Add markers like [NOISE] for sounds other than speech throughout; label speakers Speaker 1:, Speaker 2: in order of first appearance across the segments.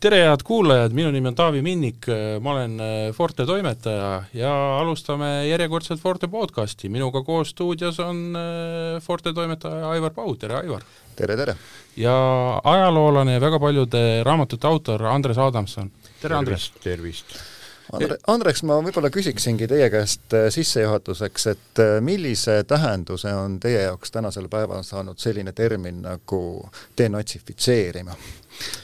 Speaker 1: tere, head kuulajad, minu nimi on Taavi Minnik, ma olen äh, Forte toimetaja ja alustame järjekordselt Forte podcasti. minuga koos stuudios on äh, Forte toimetaja Aivar Pau, tere Aivar!
Speaker 2: tere, tere!
Speaker 1: ja ajaloolane ja väga paljude raamatute autor Andres Adamson, tere Andres!
Speaker 3: tervist!
Speaker 2: Andre, Andreks, ma võib-olla küsiksingi teie käest äh, sissejuhatuseks, et millise tähenduse on teie jaoks tänasel päeval saanud selline termin nagu denatsifitseerima?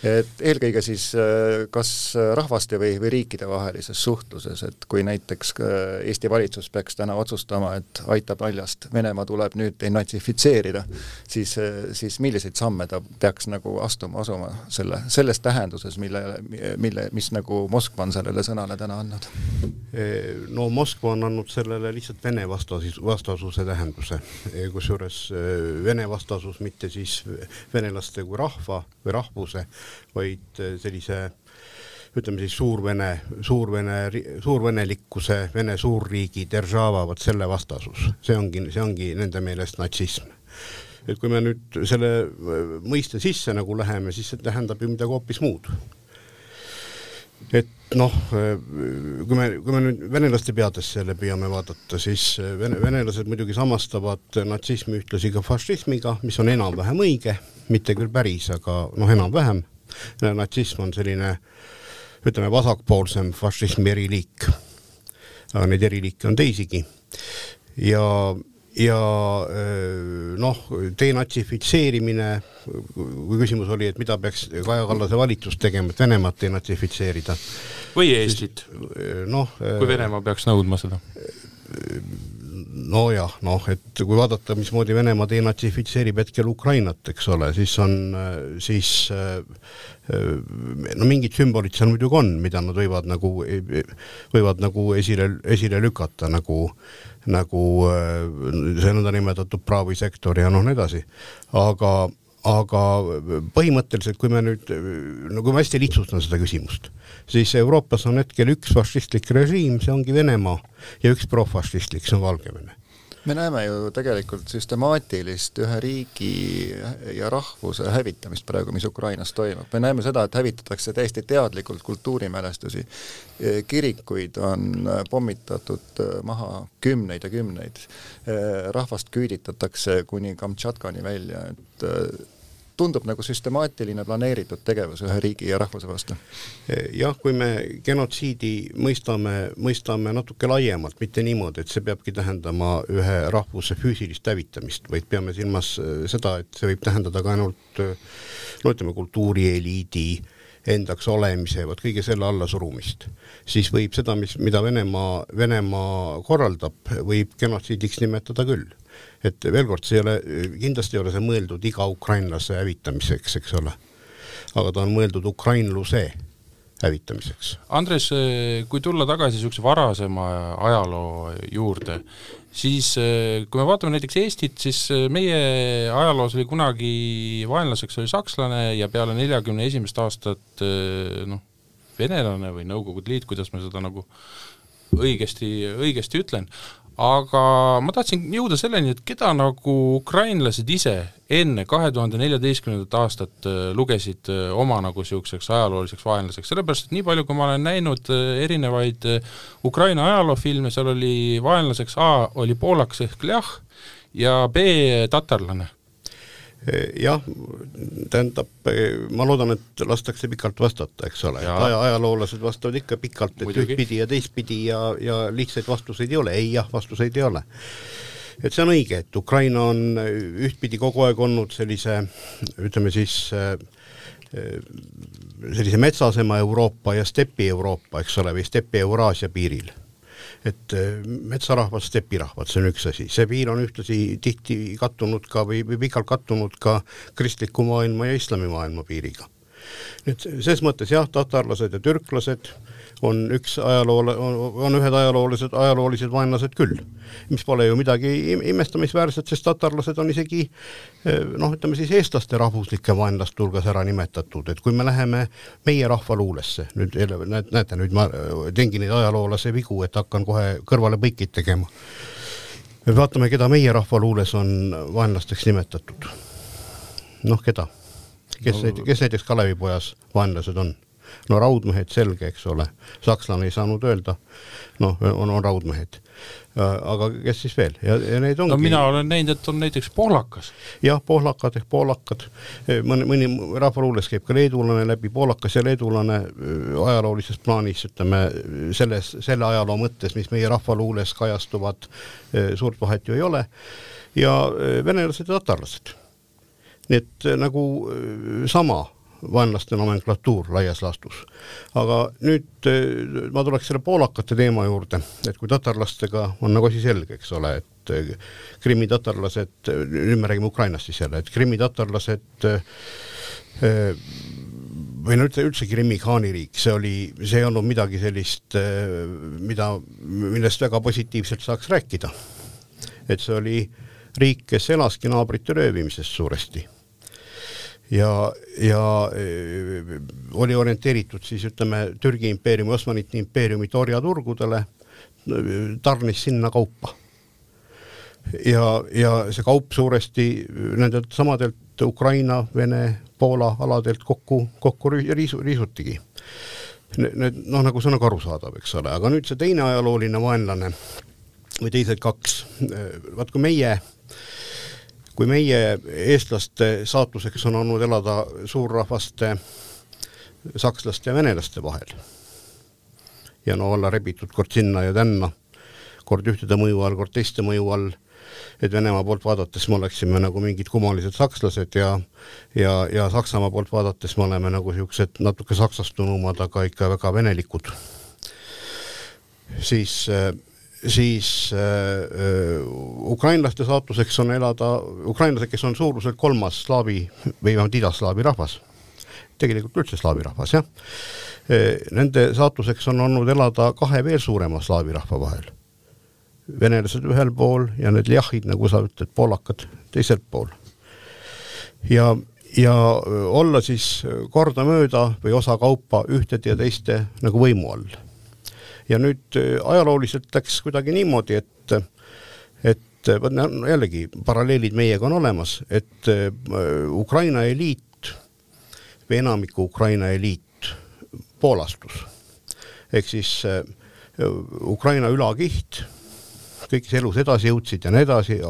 Speaker 2: Et eelkõige siis äh, kas rahvaste või, või riikide vahelises suhtluses, et kui näiteks äh, Eesti valitsus peaks täna otsustama, et aitab naljast, Venemaa tuleb nüüd denatsifitseerida, siis, äh, siis milliseid samme ta peaks nagu astuma, asuma selle, selles tähenduses, mille, mille, mis nagu Moskva on sellele sõnale täna andnud?
Speaker 3: no Moskva on andnud sellele lihtsalt Vene vastasis, vastasuse tähenduse, kusjuures Vene vastasus mitte siis venelaste kui rahva või rahvuse, vaid äh, sellise ütleme siis suurvene, suurvene, suurvenelikkuse, Vene suurriigi, deržaava, vot selle vastasus, see ongi, see ongi nende meelest natsism. et kui me nüüd selle äh, mõiste sisse nagu läheme, siis see tähendab ju midagi hoopis muud. et noh, äh, kui me, kui me nüüd venelaste peadesse jälle püüame vaadata, siis vene, venelased muidugi samastavad natsismi ühtlasi ka fašismiga, mis on enam-vähem õige, mitte küll päris, aga noh, enam-vähem natsism on selline ütleme, vasakpoolsem fašismi eriliik. aga neid eriliike on teisigi. ja, ja noh, denatsifitseerimine, kui küsimus oli, et mida peaks Kaja Kallase valitsus tegema, et Venemaad denatsifitseerida.
Speaker 1: või Eestit,
Speaker 3: noh.
Speaker 1: kui Venemaa peaks nõudma seda
Speaker 3: nojah, noh, et kui vaadata, mismoodi Venemaa denatsifitseerib hetkel Ukrainat, eks ole, siis on, siis no mingid sümbolid seal muidugi on, mida nad võivad nagu, võivad nagu esile, esile lükata, nagu, nagu see nõndanimetatud Pravi sektor ja noh, nii edasi. aga, aga põhimõtteliselt, kui me nüüd, no kui ma hästi lihtsustan seda küsimust, siis Euroopas on hetkel üks fašistlik režiim, see ongi Venemaa, ja üks profašistlik, see on Valgevene
Speaker 2: me näeme ju tegelikult süstemaatilist ühe riigi ja rahvuse hävitamist praegu, mis Ukrainas toimub. me näeme seda, et hävitatakse täiesti teadlikult kultuurimälestusi, kirikuid on pommitatud maha kümneid ja kümneid, rahvast küüditatakse kuni Kamtšatkani välja, et tundub nagu süstemaatiline planeeritud tegevus ühe riigi ja rahvuse vastu.
Speaker 3: jah, kui me genotsiidi mõistame, mõistame natuke laiemalt, mitte niimoodi, et see peabki tähendama ühe rahvuse füüsilist hävitamist, vaid peame silmas äh, seda, et see võib tähendada ka ainult äh, no ütleme, kultuurieliidi endaks olemise, vot kõige selle allasurumist, siis võib seda, mis, mida Venemaa, Venemaa korraldab, võib genotsiidiks nimetada küll et veel kord, see ei ole, kindlasti ei ole see mõeldud iga ukrainlase hävitamiseks, eks ole. aga ta on mõeldud ukrainluse hävitamiseks.
Speaker 1: Andres, kui tulla tagasi niisuguse varasema ajaloo juurde, siis kui me vaatame näiteks Eestit, siis meie ajaloos oli kunagi vaenlaseks oli sakslane ja peale neljakümne esimest aastat noh, venelane või Nõukogude Liit, kuidas ma seda nagu õigesti, õigesti ütlen, aga ma tahtsin jõuda selleni, et keda nagu ukrainlased ise enne kahe tuhande neljateistkümnendat aastat äh, lugesid äh, oma nagu niisuguseks ajalooliseks vaenlaseks, sellepärast et nii palju, kui ma olen näinud äh, erinevaid Ukraina ajaloofilme, seal oli vaenlaseks A oli poolakas ehk Ljah ja B tatarlane
Speaker 3: jah, tähendab, ma loodan, et lastakse pikalt vastata, eks ole, aja, ajaloolased vastavad ikka pikalt, et ühtpidi ja teistpidi ja, ja lihtsaid vastuseid ei ole, ei-jah vastuseid ei ole. et see on õige, et Ukraina on ühtpidi kogu aeg olnud sellise, ütleme siis sellise metsasema Euroopa ja stepi Euroopa, eks ole, või stepi Euraasia piiril et äh, metsarahvad, stepirahvad, see on üks asi, see piir on ühtlasi tihti kattunud ka või, või pikalt kattunud ka kristliku maailma ja islamimaailma piiriga. Nüüd ses mõttes jah, tatarlased ja türklased on üks ajaloole, on ühed ajaloolised, ajaloolised vaenlased küll. mis pole ju midagi imestamisväärset, sest tatarlased on isegi eh, noh, ütleme siis eestlaste rahvuslike vaenlaste hulgas ära nimetatud, et kui me läheme meie rahvaluulesse, nüüd näete, näete, nüüd ma eh, teengi neid ajaloolase vigu, et hakkan kohe kõrvalepõikid tegema. me vaatame, keda meie rahvaluules on vaenlasteks nimetatud. noh, keda? Kes no,, kes näiteks Kalevipojas vaenlased on? no raudmehed selge, eks ole, sakslane ei saanud öelda, noh, on, on raudmehed aga kes siis veel ja, ja need ongi.
Speaker 1: no mina olen näinud, et on näiteks poolakas.
Speaker 3: jah, poolakad ehk poolakad, mõni, mõni rahvaluules käib ka leedulane läbi, poolakas ja leedulane ajaloolises plaanis, ütleme selles, selle ajaloo mõttes, mis meie rahvaluules kajastuvad, suurt vahet ju ei ole. ja venelased ja tatarlased. Nii et nagu sama vaenlaste nomenklatuur laias laastus. aga nüüd eh, ma tuleks selle poolakate teema juurde, et kui tatarlastega on nagu asi selge, eks ole, et eh, Krimmi tatarlased, nüüd me räägime Ukrainast siis jälle, et Krimmi tatarlased eh, või no üldse, üldse Krimmi khaaniriik, see oli, see ei olnud midagi sellist, mida, millest väga positiivselt saaks rääkida. et see oli riik, kes elaski naabrite röövimisest suuresti ja, ja äh, oli orienteeritud siis ütleme Türgi impeeriumi, Osmanite impeeriumi orjaturgudele, tarnis sinna kaupa. ja, ja see kaup suuresti nendelt samadelt Ukraina, Vene, Poola aladelt kokku, kokku riisu, riisutigi. Need noh, nagu see on nagu arusaadav, eks ole, aga nüüd see teine ajalooline vaenlane või teised kaks, vaat kui meie äh, kui meie eestlaste saatuseks on olnud elada suurrahvaste, sakslaste ja venelaste vahel ja no olla rebitud kord sinna ja tänna, kord ühtede mõju all, kord teiste mõju all, et Venemaa poolt vaadates me oleksime nagu mingid kummalised sakslased ja ja, ja Saksamaa poolt vaadates me oleme nagu niisugused natuke saksastunumad, aga ikka väga venelikud, siis äh, siis äh, äh, ukrainlaste saatuseks on elada, ukrainlased, kes on suuruselt kolmas slaavi või vähemalt idaslaavi rahvas, tegelikult üldse slaavi rahvas, jah äh,, nende saatuseks on olnud elada kahe veel suurema slaavi rahva vahel. venelased ühel pool ja need ljahhid, nagu sa ütled, poolakad teiselt pool. ja, ja olla siis kordamööda või osakaupa ühtede ja teiste nagu võimu all ja nüüd äh, ajalooliselt läks kuidagi niimoodi, et, et no jällegi paralleelid meiega on olemas, et äh, Ukraina eliit või enamiku Ukraina eliit poolastus. Ehk siis äh, Ukraina ülakiht kõik elus edasi jõudsid ja nii edasi,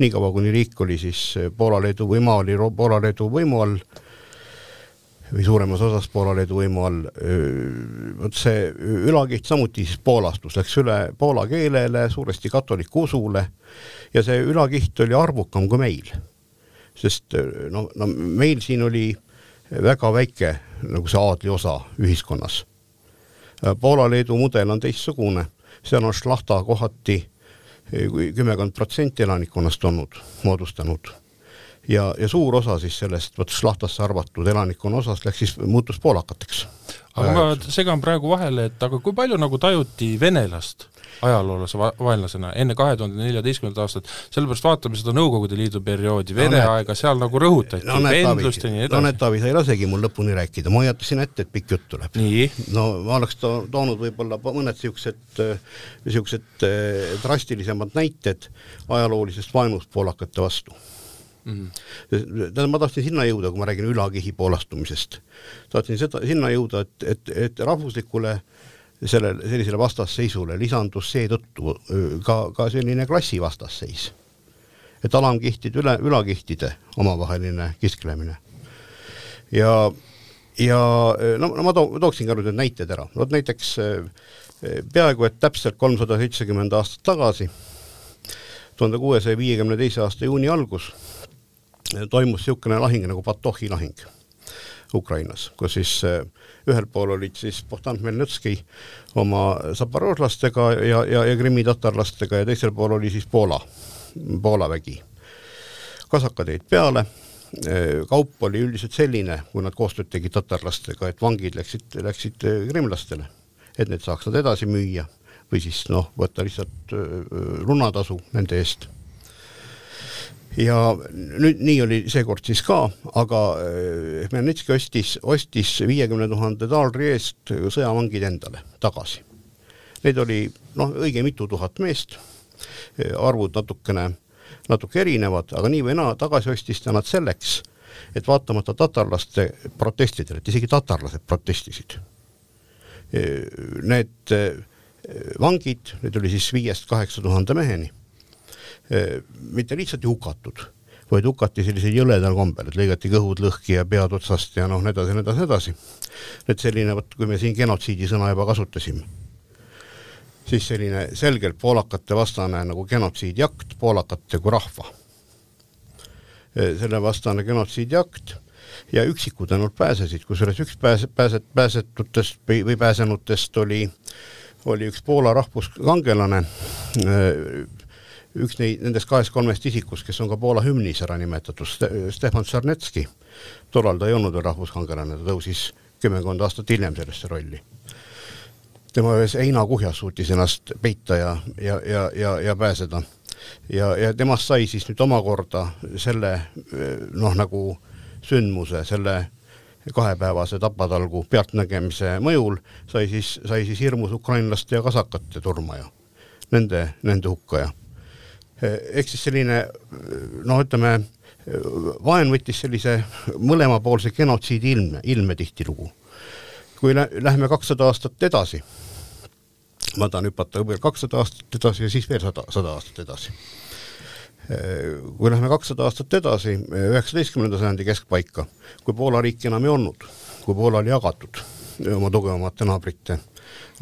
Speaker 3: niikaua kuni riik oli siis Poola-Leedu või maa oli Poola-Leedu võimu all või suuremas osas Poola-Leedu võimu all, vot see ülakiht samuti siis poolastus, läks üle poola keelele, suuresti katoliku usule ja see ülakiht oli arvukam kui meil. sest no, no meil siin oli väga väike nagu see aadli osa ühiskonnas. Poola-Leedu mudel on teistsugune, seal on šlahta kohati kümmekond protsenti elanikkonnast olnud, moodustanud ja, ja suur osa siis sellest vot Šlahtasse arvatud elanikkonna osast läks siis, muutus poolakateks.
Speaker 1: aga ma segan praegu vahele, et aga kui palju nagu tajuti venelast ajaloolase va-, vaenlasena enne kahe tuhande neljateistkümnendat aastat, sellepärast vaatame seda Nõukogude Liidu perioodi, Vene no, aega, seal nagu rõhutati
Speaker 3: no, vendlust ja nii edasi. no näed, Taavi, sa ei lasegi mul lõpuni rääkida, ma hoiatasin ette, et pikk jutt tuleb. no ma oleks to toonud võib-olla mõned niisugused, niisugused äh, drastilisemad näited ajaloolisest vaenust poolakate vastu mm. -hmm. tähendab, ma tahtsin sinna jõuda, kui ma räägin ülakihi poolastumisest. tahtsin seda, sinna jõuda, et, et, et rahvuslikule sellele, sellisele vastasseisule lisandus seetõttu ka, ka selline klassivastasseis. et alamkihtide, üle, ülakihtide omavaheline kisklemine. ja, ja no, no ma too, tooksin ka nüüd need näited ära, vot näiteks peaaegu et täpselt kolmsada seitsekümmend aastat tagasi, tuhande kuuesaja viiekümne teise aasta juuni algus toimus niisugune lahing nagu Batohi lahing Ukrainas, kus siis äh, ühel pool olid siis Bohdan Hmelnitski oma zaporožlastega ja, ja, ja Krimmi tatarlastega ja teisel pool oli siis Poola, Poola vägi. kasakad jäid peale, äh, kaup oli üldiselt selline, kui nad koostööd tegid tatarlastega, et vangid läksid, läksid äh, krimlastele, et need saaks nad edasi müüa või siis noh, võtta lihtsalt runnatasu nende eest ja nüüd nii oli seekord siis ka, aga Hmelnitski eh, ostis, ostis viiekümne tuhande daali eest sõjavangid endale tagasi. Neid oli noh, õige mitu tuhat meest, eh, arvud natukene, natuke erinevad, aga nii või naa tagasi ostis ta nad selleks, et vaatamata tatarlaste protestidele, et isegi tatarlased protestisid, need vangid, neid oli siis viiest kaheksa tuhande meheni, mitte lihtsalt ei hukatud, vaid hukati sellisel jõledal kombel, et lõigati kõhud lõhki ja pead otsast ja noh, nii edasi, nii edasi, nii edasi. et selline, vot kui me siin genotsiidi sõna juba kasutasime, siis selline selgelt poolakate vastane nagu genotsiidiakt poolakate kui rahva. selle vastane genotsiidiakt ja üksikud ainult pääsesid, kusjuures üks pääse, pääset-, pääsetutest või, või pääsenutest oli äh, oli üks Poola rahvuskangelane, üks neid, nendest kahest-kolmest isikust, kes on ka Poola hümnis ära nimetatud, Stefan Tšarnetski. tollal ta ei olnud veel rahvuskangelane, ta tõusis kümmekond aastat hiljem sellesse rolli. tema ühes heinakuhjas suutis ennast peita ja, ja, ja, ja, ja pääseda. ja, ja temast sai siis nüüd omakorda selle noh, nagu sündmuse, selle kahepäevase tapatalgu pealtnägemise mõjul sai siis, sai siis hirmus ukrainlaste ja kasakate turma ja nende, nende hukka ja ehk siis selline noh, ütleme vaen võttis sellise mõlemapoolse genotsiidi ilme, ilme tihtilugu. kui lä läheme kakssada aastat edasi, ma tahan hüpata veel kakssada aastat edasi ja siis veel sada, sada aastat edasi kui lähme kakssada aastat edasi, üheksateistkümnenda sajandi keskpaika, kui Poola riiki enam ei olnud, kui Poola oli jagatud oma tugevamate naabrite,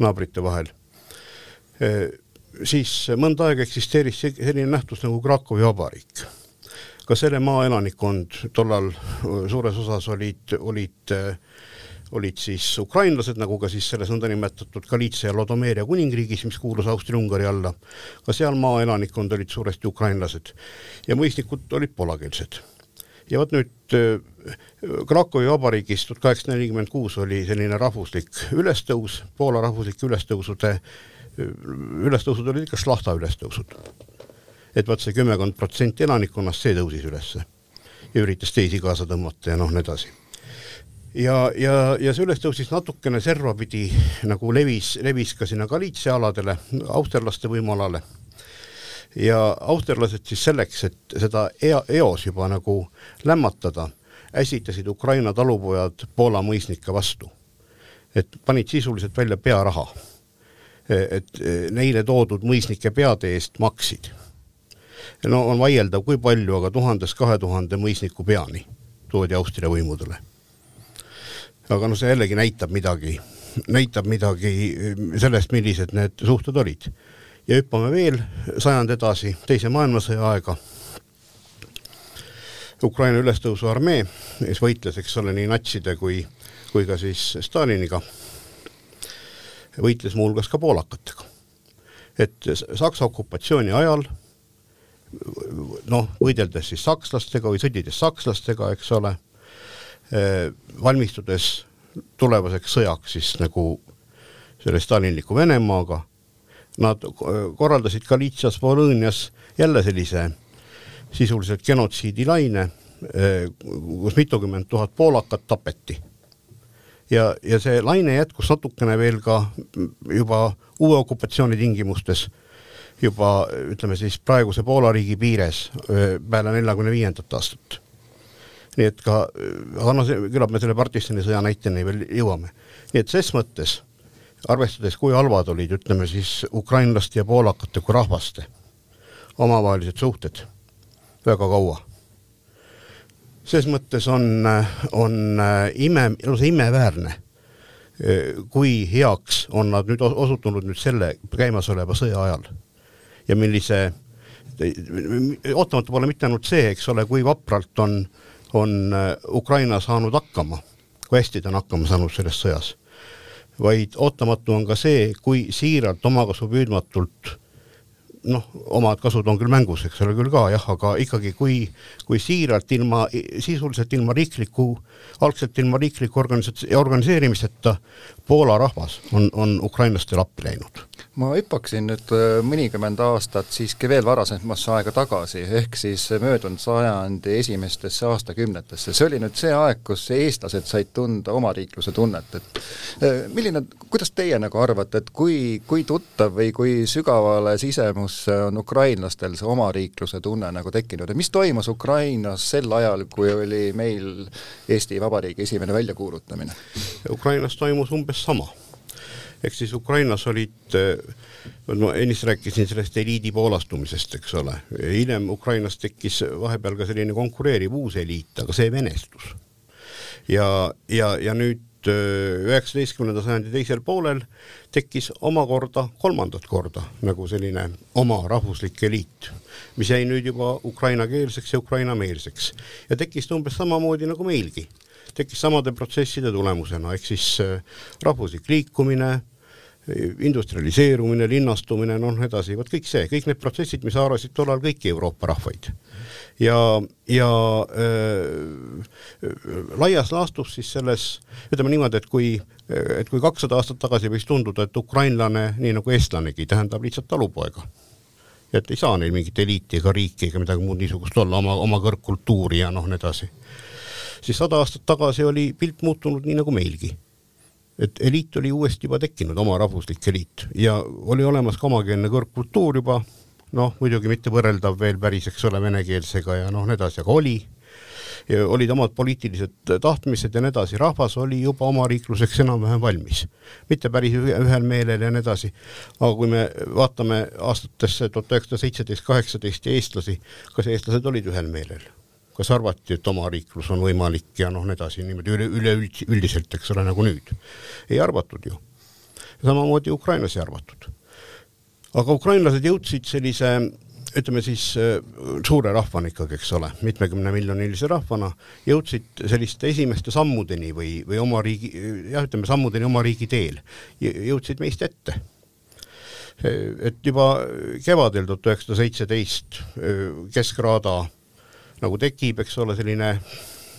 Speaker 3: naabrite vahel, siis mõnda aega eksisteeris selline nähtus nagu Krakowi vabariik. ka selle maa elanikkond tollal suures osas olid, olid olid siis ukrainlased, nagu ka siis selles nõndanimetatud Galiitsia ja Lodomeeria kuningriigis, mis kuulus Austria-Ungari alla, ka seal maaelanikkond olid suuresti ukrainlased ja mõisnikud olid poolakeelsed. ja vot nüüd Krakowi vabariigis tuhat kaheksasada nelikümmend kuus oli selline rahvuslik ülestõus, Poola rahvuslike ülestõusude, ülestõusud olid ikka šlahta ülestõusud. et vot see kümmekond protsenti elanikkonnast, see tõusis ülesse ja üritas teisi kaasa tõmmata ja noh, nii edasi ja, ja, ja see üles tõusis natukene servapidi nagu levis, levis ka sinna Galiitsia aladele, austerlaste võimualale. ja austerlased siis selleks, et seda ea, eos juba nagu lämmatada, äsitasid Ukraina talupojad Poola mõisnike vastu. et panid sisuliselt välja pearaha. Et neile toodud mõisnike peade eest maksid. no on vaieldav, kui palju, aga tuhandest kahe tuhande mõisniku peani toodi Austria võimudele aga noh, see jällegi näitab midagi, näitab midagi sellest, millised need suhted olid. ja hüppame veel sajand edasi, teise maailmasõja aega. Ukraina ülestõusuarmee, kes võitles, eks ole, nii natside kui, kui ka siis Staliniga, võitles muuhulgas ka poolakatega. et Saksa okupatsiooni ajal noh, võideldes siis sakslastega või sõdides sakslastega, eks ole Äh, valmistudes tulevaseks sõjaks siis nagu selle stalinliku Venemaaga, nad korraldasid Galiitsias, Volõnias jälle sellise sisuliselt genotsiidilaine, äh, kus mitukümmend tuhat poolakat tapeti. Ja, ja see laine jätkus natukene veel ka juba uue okupatsiooni tingimustes, juba ütleme siis praeguse Poola riigi piires peale neljakümne viiendat aastat nii et ka, noh, küllap me selle Partistani sõja näiteni veel jõuame. nii et ses mõttes, arvestades, kui halvad olid, ütleme siis ukrainlaste ja poolakate kui rahvaste omavahelised suhted väga kaua. Ses mõttes on, on ime, lausa imeväärne, kui heaks on nad nüüd osutunud nüüd selle käimasoleva sõja ajal. Ja millise ootamatu pole mitte ainult see, eks ole, kui vapralt on äh, on äh, Ukraina saanud hakkama, kui hästi ta on hakkama saanud selles sõjas, vaid ootamatu on ka see, kui siiralt omakasupüüdmatult noh, omad kasud on küll mängus, eks ole küll ka jah, aga ikkagi kui, kui siiralt ilma, sisuliselt ilma riikliku, algselt ilma riikliku organisats-, organiseerimiseta Poola rahvas on, on ukrainlastele appi läinud.
Speaker 2: Ma hüppaksin nüüd äh, mõnikümmend aastat siiski veel varasemasse aega tagasi, ehk siis möödunud sajandi esimestesse aastakümnetesse, see oli nüüd see aeg, kus eestlased said tunda omariikluse tunnet, et äh, milline, kuidas teie nagu arvate, et kui, kui tuttav või kui sügavale sisemusse on ukrainlastel see omariikluse tunne nagu tekkinud ja mis toimus Ukrainas sel ajal, kui oli meil Eesti Vabariigi esimene väljakuulutamine?
Speaker 3: Ukrainas toimus umbes sama ehk siis Ukrainas olid, ma ennist rääkisin sellest eliidi poolastumisest, eks ole, hiljem Ukrainas tekkis vahepeal ka selline konkureeriv uus eliit, aga see venestus. ja, ja, ja nüüd üheksateistkümnenda sajandi teisel poolel tekkis omakorda kolmandat korda nagu selline oma rahvuslik eliit, mis jäi nüüd juba ukrainakeelseks ja ukrainameelseks. Ja tekkis ta umbes samamoodi nagu meilgi tekkis samade protsesside tulemusena, ehk siis äh, rahvuslik liikumine, industrialiseerumine, linnastumine, noh edasi, vot kõik see, kõik need protsessid, mis haarasid tollal kõiki Euroopa rahvaid. ja, ja äh, laias laastus siis selles, ütleme niimoodi, et kui, et kui kakssada aastat tagasi võis tunduda, et ukrainlane, nii nagu eestlanegi, tähendab lihtsalt talupoega et ei saa neil mingit eliiti ega riiki ega midagi muud niisugust olla, oma, oma kõrgkultuuri ja noh, nii edasi siis sada aastat tagasi oli pilt muutunud nii nagu meilgi. et eliit oli uuesti juba tekkinud, oma rahvuslik eliit ja oli olemas ka omakeelne kõrgkultuur juba, noh, muidugi mitte võrreldav veel päris, eks ole, venekeelsega ja noh, nii edasi, aga oli ja olid omad poliitilised tahtmised ja nii edasi, rahvas oli juba omariikluseks enam-vähem valmis. mitte päris ühel meelel ja nii edasi, aga kui me vaatame aastatesse tuhat üheksasada seitseteist, kaheksateist ja eestlasi, kas eestlased olid ühel meelel? Kas arvati, et omariiklus on võimalik ja noh, nii edasi, niimoodi üle, üleüldiselt, eks ole, nagu nüüd. ei arvatud ju. samamoodi Ukrainas ei arvatud. aga ukrainlased jõudsid sellise ütleme siis äh, suure rahvana ikkagi, eks ole, mitmekümnemiljonilise rahvana, jõudsid selliste esimeste sammudeni või, või oma riigi, jah, ütleme sammudeni oma riigi teel, jõudsid meist ette et juba kevadel tuhat üheksasada seitseteist äh, Keskraada nagu tekib, eks ole, selline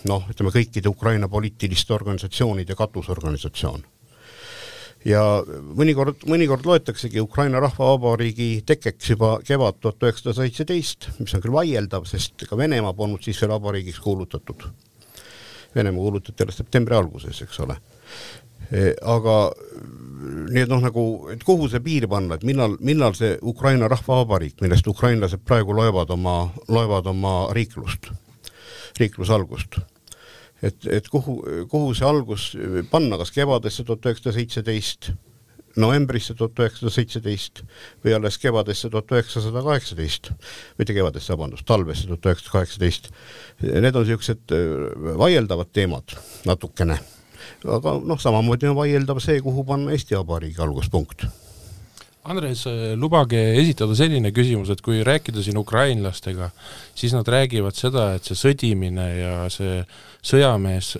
Speaker 3: noh, ütleme kõikide Ukraina poliitiliste organisatsioonide katusorganisatsioon. ja mõnikord, mõnikord loetaksegi Ukraina Rahvavabariigi tekkeks juba kevad tuhat üheksasada seitseteist, mis on küll vaieldav, sest ka Venemaa polnud siis veel vabariigiks kuulutatud. Venemaa kuulutati alles septembri alguses, eks ole aga nii et noh, nagu, et kuhu see piir panna, et millal, millal see Ukraina Rahvavabariik, millest ukrainlased praegu loevad oma, loevad oma riiklust, riikluse algust. et, et kuhu, kuhu see algus panna, kas kevadesse tuhat üheksasada seitseteist, novembrisse tuhat üheksasada seitseteist või alles kevadesse tuhat üheksasada kaheksateist, mitte kevadesse, vabandust, talvesse tuhat üheksasada kaheksateist. Need on niisugused äh, vaieldavad teemad natukene aga noh, samamoodi on vaieldav see, kuhu panna Eesti Vabariigi alguspunkt.
Speaker 1: Andres, lubage esitada selline küsimus, et kui rääkida siin ukrainlastega, siis nad räägivad seda, et see sõdimine ja see sõjamees,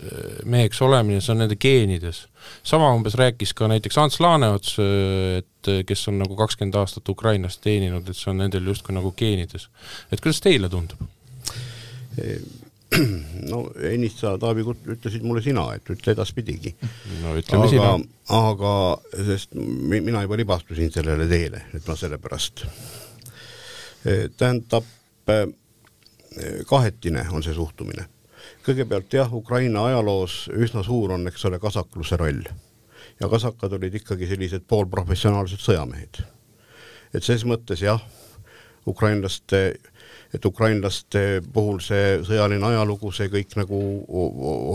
Speaker 1: meheks olemine, see on nende geenides. sama umbes rääkis ka näiteks Ants Laaneots, et kes on nagu kakskümmend aastat Ukrainas teeninud, et see on nendel justkui nagu geenides. et kuidas teile tundub?
Speaker 3: No ennist sa, Taavi, ütlesid mulle sina, et ütle edaspidigi.
Speaker 1: no ütleme aga, sina.
Speaker 3: aga, sest mina juba libastusin sellele teele, et ma sellepärast. E, tähendab, e, kahetine on see suhtumine. kõigepealt jah, Ukraina ajaloos üsna suur on, eks ole, kasakluse roll. ja kasakad olid ikkagi sellised poolprofessionaalsed sõjamehed. et ses mõttes jah, ukrainlaste et ukrainlaste puhul see sõjaline ajalugu, see kõik nagu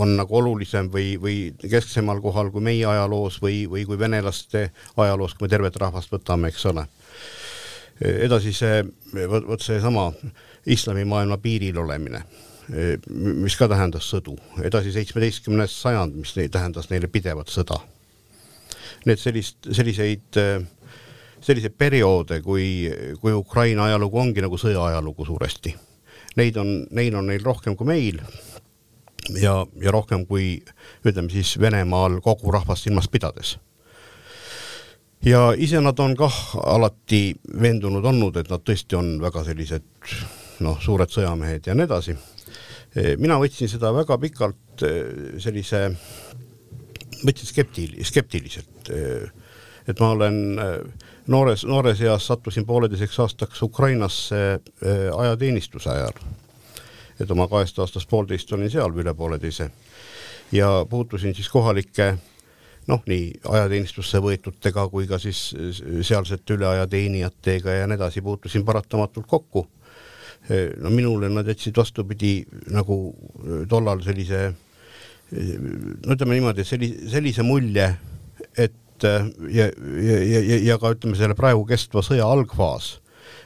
Speaker 3: on nagu olulisem või, või kesksemal kohal kui meie ajaloos või, või kui venelaste ajaloos, kui me tervet rahvast võtame, eks ole. edasi see, vot, vot seesama islamimaailma piiril olemine, mis ka tähendas sõdu, edasi seitsmeteistkümnes sajand, mis tähendas neile pidevat sõda. Need sellist, selliseid äh, selliseid perioode, kui, kui Ukraina ajalugu ongi nagu sõja ajalugu suuresti. Neid on, neil on neil rohkem kui meil ja, ja rohkem kui ütleme siis Venemaal kogu rahvast silmas pidades. ja ise nad on kah alati veendunud olnud, et nad tõesti on väga sellised noh, suured sõjamehed ja nii edasi. mina võtsin seda väga pikalt sellise, võtsin skeptil-, skeptiliselt et ma olen noores, noores eas sattusin pooleteiseks aastaks Ukrainasse ajateenistuse ajal. et oma kahest aastast poolteist olin seal üle pooleteise ja puutusin siis kohalike noh, nii ajateenistusse võetutega kui ka siis sealsete üleajateenijatega ja nii edasi, puutusin paratamatult kokku. no minule nad jätsid vastupidi nagu tollal sellise no ütleme niimoodi, sellise, sellise mulje, et ja, ja, ja, ja ka ütleme, selle praegu kestva sõja algfaas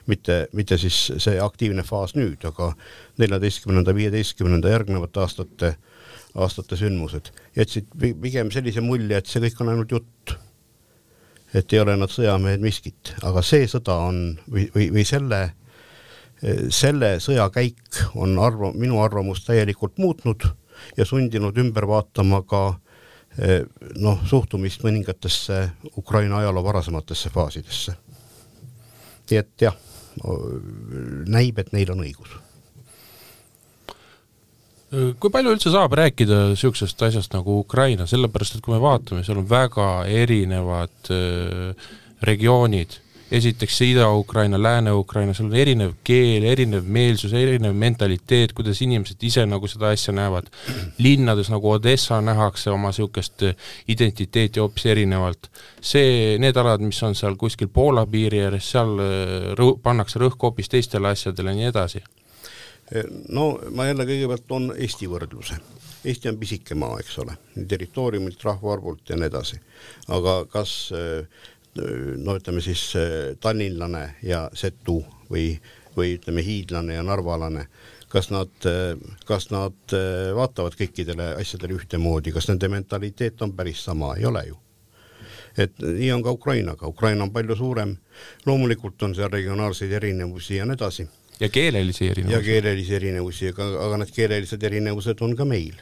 Speaker 3: mitte, mitte siis see aktiivne faas nüüd, aga neljateistkümnenda, viieteistkümnenda järgnevate aastate äh, aastate sündmused, jätsid pigem sellise mulje, et see kõik on ainult jutt. et ei ole nad sõjamehed miskit, aga see sõda on või, või, või selle, selle sõja käik on arv-, minu arvamust täielikult muutnud ja sundinud ümber vaatama ka noh, suhtumist mõningatesse Ukraina ajaloo varasematesse faasidesse. nii et jah, näib, et neil on õigus.
Speaker 1: Kui palju üldse saab rääkida niisugusest asjast nagu Ukraina, sellepärast et kui me vaatame, seal on väga erinevad äh, regioonid, esiteks see Ida-Ukraina, Lääne-Ukraina, seal on erinev keel, erinev meelsus, erinev mentaliteet, kuidas inimesed ise nagu seda asja näevad. linnades nagu Odessa nähakse oma niisugust identiteeti hoopis erinevalt. see, need alad, mis on seal kuskil Poola piiri ääres, seal äh, rõhu, pannakse rõhk hoopis teistele asjadele ja nii edasi
Speaker 3: no ma jälle kõigepealt toon Eesti võrdluse. Eesti on pisike maa, eks ole, territooriumilt, rahvaarvult ja nii edasi. aga kas no ütleme siis tallinlane ja setu või, või ütleme, hiidlane ja narvalane, kas nad, kas nad vaatavad kõikidele asjadele ühtemoodi, kas nende mentaliteet on päris sama, ei ole ju. Et nii on ka Ukrainaga, Ukraina on palju suurem, loomulikult on seal regionaalseid erinevusi ja nii edasi.
Speaker 1: Ja keelelisi erinevusi.
Speaker 3: ja keelelisi erinevusi, aga, aga need keelelised erinevused on ka meil.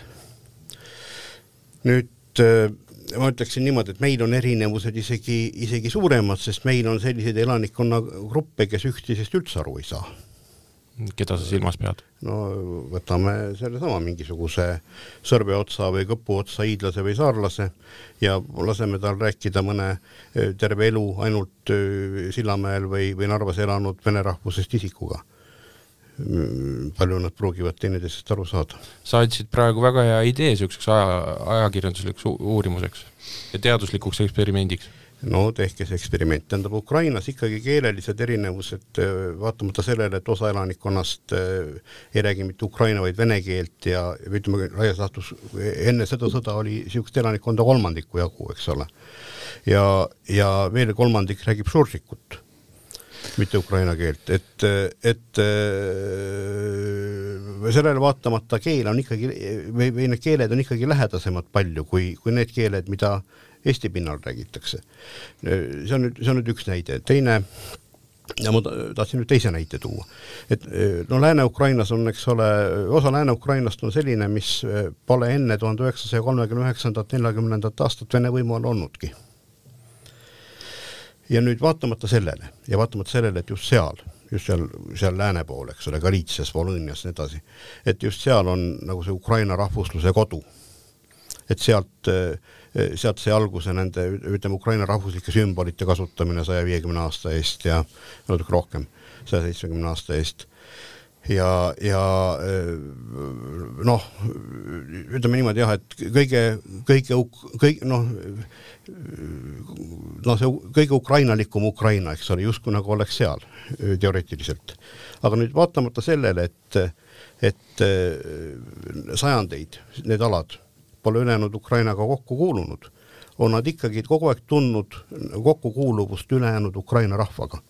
Speaker 3: nüüd äh, ma ütleksin niimoodi, et meil on erinevused isegi, isegi suuremad, sest meil on selliseid elanikkonnagruppe, kes üksteisest üldse aru ei saa.
Speaker 1: keda sa silmas pead?
Speaker 3: no võtame sellesama mingisuguse sõrmeotsa või kõpuotsa hiidlase või saarlase ja laseme tal rääkida mõne äh, terve elu ainult äh, Sillamäel või, või Narvas elanud vene rahvusest isikuga palju nad pruugivad teineteisest aru saada.
Speaker 1: sa andsid praegu väga hea idee niisuguseks aja, ajakirjanduslikuks uurimuseks ja teaduslikuks eksperimendiks
Speaker 3: no tehke see eksperiment, tähendab Ukrainas ikkagi keelelised erinevused, äh, vaatamata sellele, et osa elanikkonnast äh, ei räägi mitte ukraina, vaid vene keelt ja ütleme, laias laastus enne seda sõda oli niisugust elanikkonda kolmandiku jagu, eks ole. ja, ja veel kolmandik räägib šuršikut mitte ukraina keelt, et, et sellele vaatamata keel on ikkagi või, või need keeled on ikkagi lähedasemad palju kui, kui need keeled, mida Eesti pinnal räägitakse. see on nüüd, see on nüüd üks näide, teine ja ma tahtsin nüüd teise näite tuua. et no Lääne-Ukrainas on, eks ole, osa Lääne-Ukrainast on selline, mis pole enne tuhande üheksasaja kolmekümne üheksandat, neljakümnendat aastat Vene võimu all olnudki ja nüüd vaatamata sellele ja vaatamata sellele, et just seal, just seal, seal lääne pool, eks ole, Galiitsias, Volõnias, nii edasi, et just seal on nagu see Ukraina rahvusluse kodu. et sealt, sealt sai alguse nende, ütleme, Ukraina rahvuslike sümbolite kasutamine saja viiekümne aasta eest ja natuke rohkem, saja seitsmekümne aasta eest ja, ja noh, ütleme niimoodi jah, et kõige, kõige, kõik noh, noh, see kõige ukrainalikum Ukraina, eks ole, justkui nagu oleks seal teoreetiliselt. aga nüüd vaatamata sellele, et, et sajandeid need alad pole ülejäänud Ukrainaga kokku kuulunud, on nad ikkagi kogu aeg tundnud kokkukuuluvust ülejäänud Ukraina rahvaga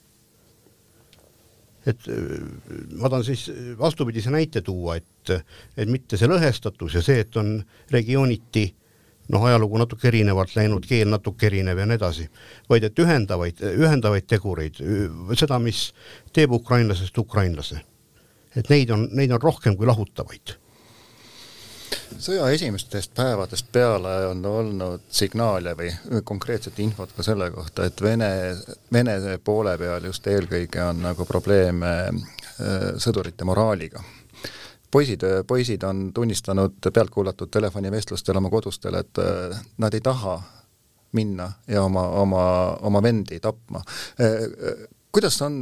Speaker 3: et ma tahan siis vastupidise näite tuua, et, et mitte see lõhestatus ja see, et on regiooniti noh, ajalugu natuke erinevalt läinud, keel natuke erinev ja nii edasi, vaid et ühendavaid, ühendavaid tegureid, seda, mis teeb ukrainlasest ukrainlase. et neid on, neid on rohkem kui lahutavaid
Speaker 2: sõja esimestest päevadest peale on olnud signaale või konkreetset infot ka selle kohta, et Vene, Vene poole peal just eelkõige on nagu probleeme äh, sõdurite moraaliga. Poisid, poisid on tunnistanud pealtkuulatud telefonivestlustel oma kodustel, et äh, nad ei taha minna ja oma, oma, oma vendi tapma kuidas on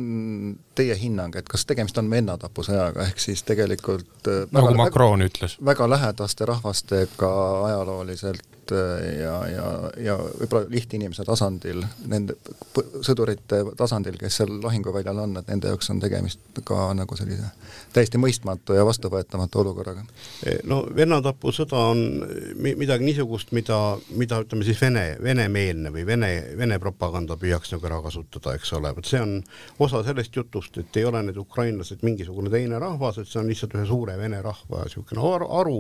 Speaker 2: teie hinnang, et kas tegemist on vennatapusõjaga, ehk siis tegelikult
Speaker 1: nagu väga, Macron ütles.
Speaker 2: väga lähedaste rahvastega ajalooliselt Äh, ja, ja, ja võib-olla lihtinimese tasandil, nende sõdurite tasandil, kes seal lahinguväljal on, et nende jaoks on tegemist ka nagu sellise täiesti mõistmatu ja vastuvõetamatu olukorraga?
Speaker 3: E, no vennatapusõda on midagi niisugust, mida, mida ütleme siis vene, venemeelne või vene, vene propaganda püüaks nagu ära kasutada, eks ole, vot see on osa sellest jutust, et ei ole need ukrainlased mingisugune teine rahvas, et see on lihtsalt ühe suure vene rahva niisugune aru, aru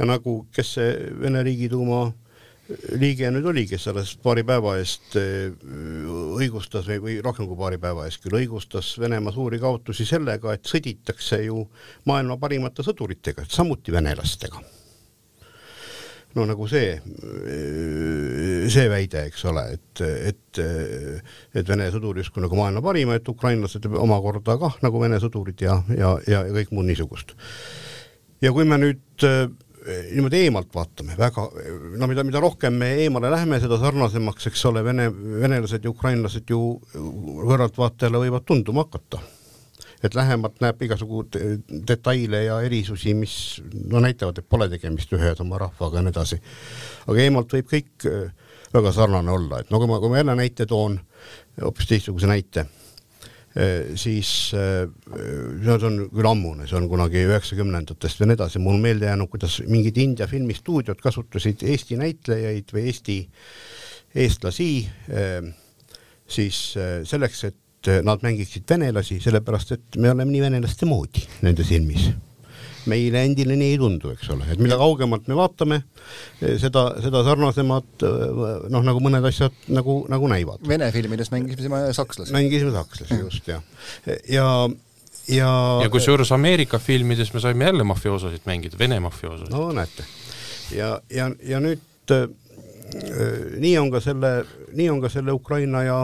Speaker 3: ja nagu, kes see Vene Riigiduuma liige nüüd oli, kes alles paari päeva eest äh, õigustas või, või rohkem kui paari päeva eest küll õigustas Venemaa suuri kaotusi sellega, et sõditakse ju maailma parimate sõduritega, samuti venelastega. no nagu see, äh, see väide, eks ole, et, et, et Vene sõdur justkui nagu maailma parim, et ukrainlased omakorda kah nagu Vene sõdurid ja, ja, ja kõik muud niisugust. ja kui me nüüd äh, niimoodi eemalt vaatame, väga, no mida, mida rohkem me eemale läheme, seda sarnasemaks, eks ole, vene, venelased ja ukrainlased ju kõrvaltvaatajale võivad tunduma hakata. et lähemalt näeb igasugu detaile ja erisusi, mis no näitavad, et pole tegemist ühe ja sama rahvaga ja nii edasi. aga eemalt võib kõik äh, väga sarnane olla, et no kui ma, kui ma jälle näite toon, hoopis teistsuguse näite siis äh, see on küll ammune, see on kunagi üheksakümnendatest ja nii edasi, mul meelde jäänud, kuidas mingid India filmistuudiod kasutasid Eesti näitlejaid või Eesti eestlasi äh, siis selleks, et nad mängiksid venelasi, sellepärast et me oleme nii venelaste moodi nende silmis meile endile nii ei tundu, eks ole, et mida kaugemalt me vaatame, seda, seda sarnasemad noh, nagu mõned asjad nagu, nagu näivad.
Speaker 2: Vene filmides mängisime sakslasi.
Speaker 3: mängisime sakslasi just jah, ja ja
Speaker 1: ja kusjuures Ameerika filmides me saime jälle mafioososid mängida, Vene mafioososid.
Speaker 3: no näete. ja, ja, ja nüüd äh, nii on ka selle, nii on ka selle Ukraina ja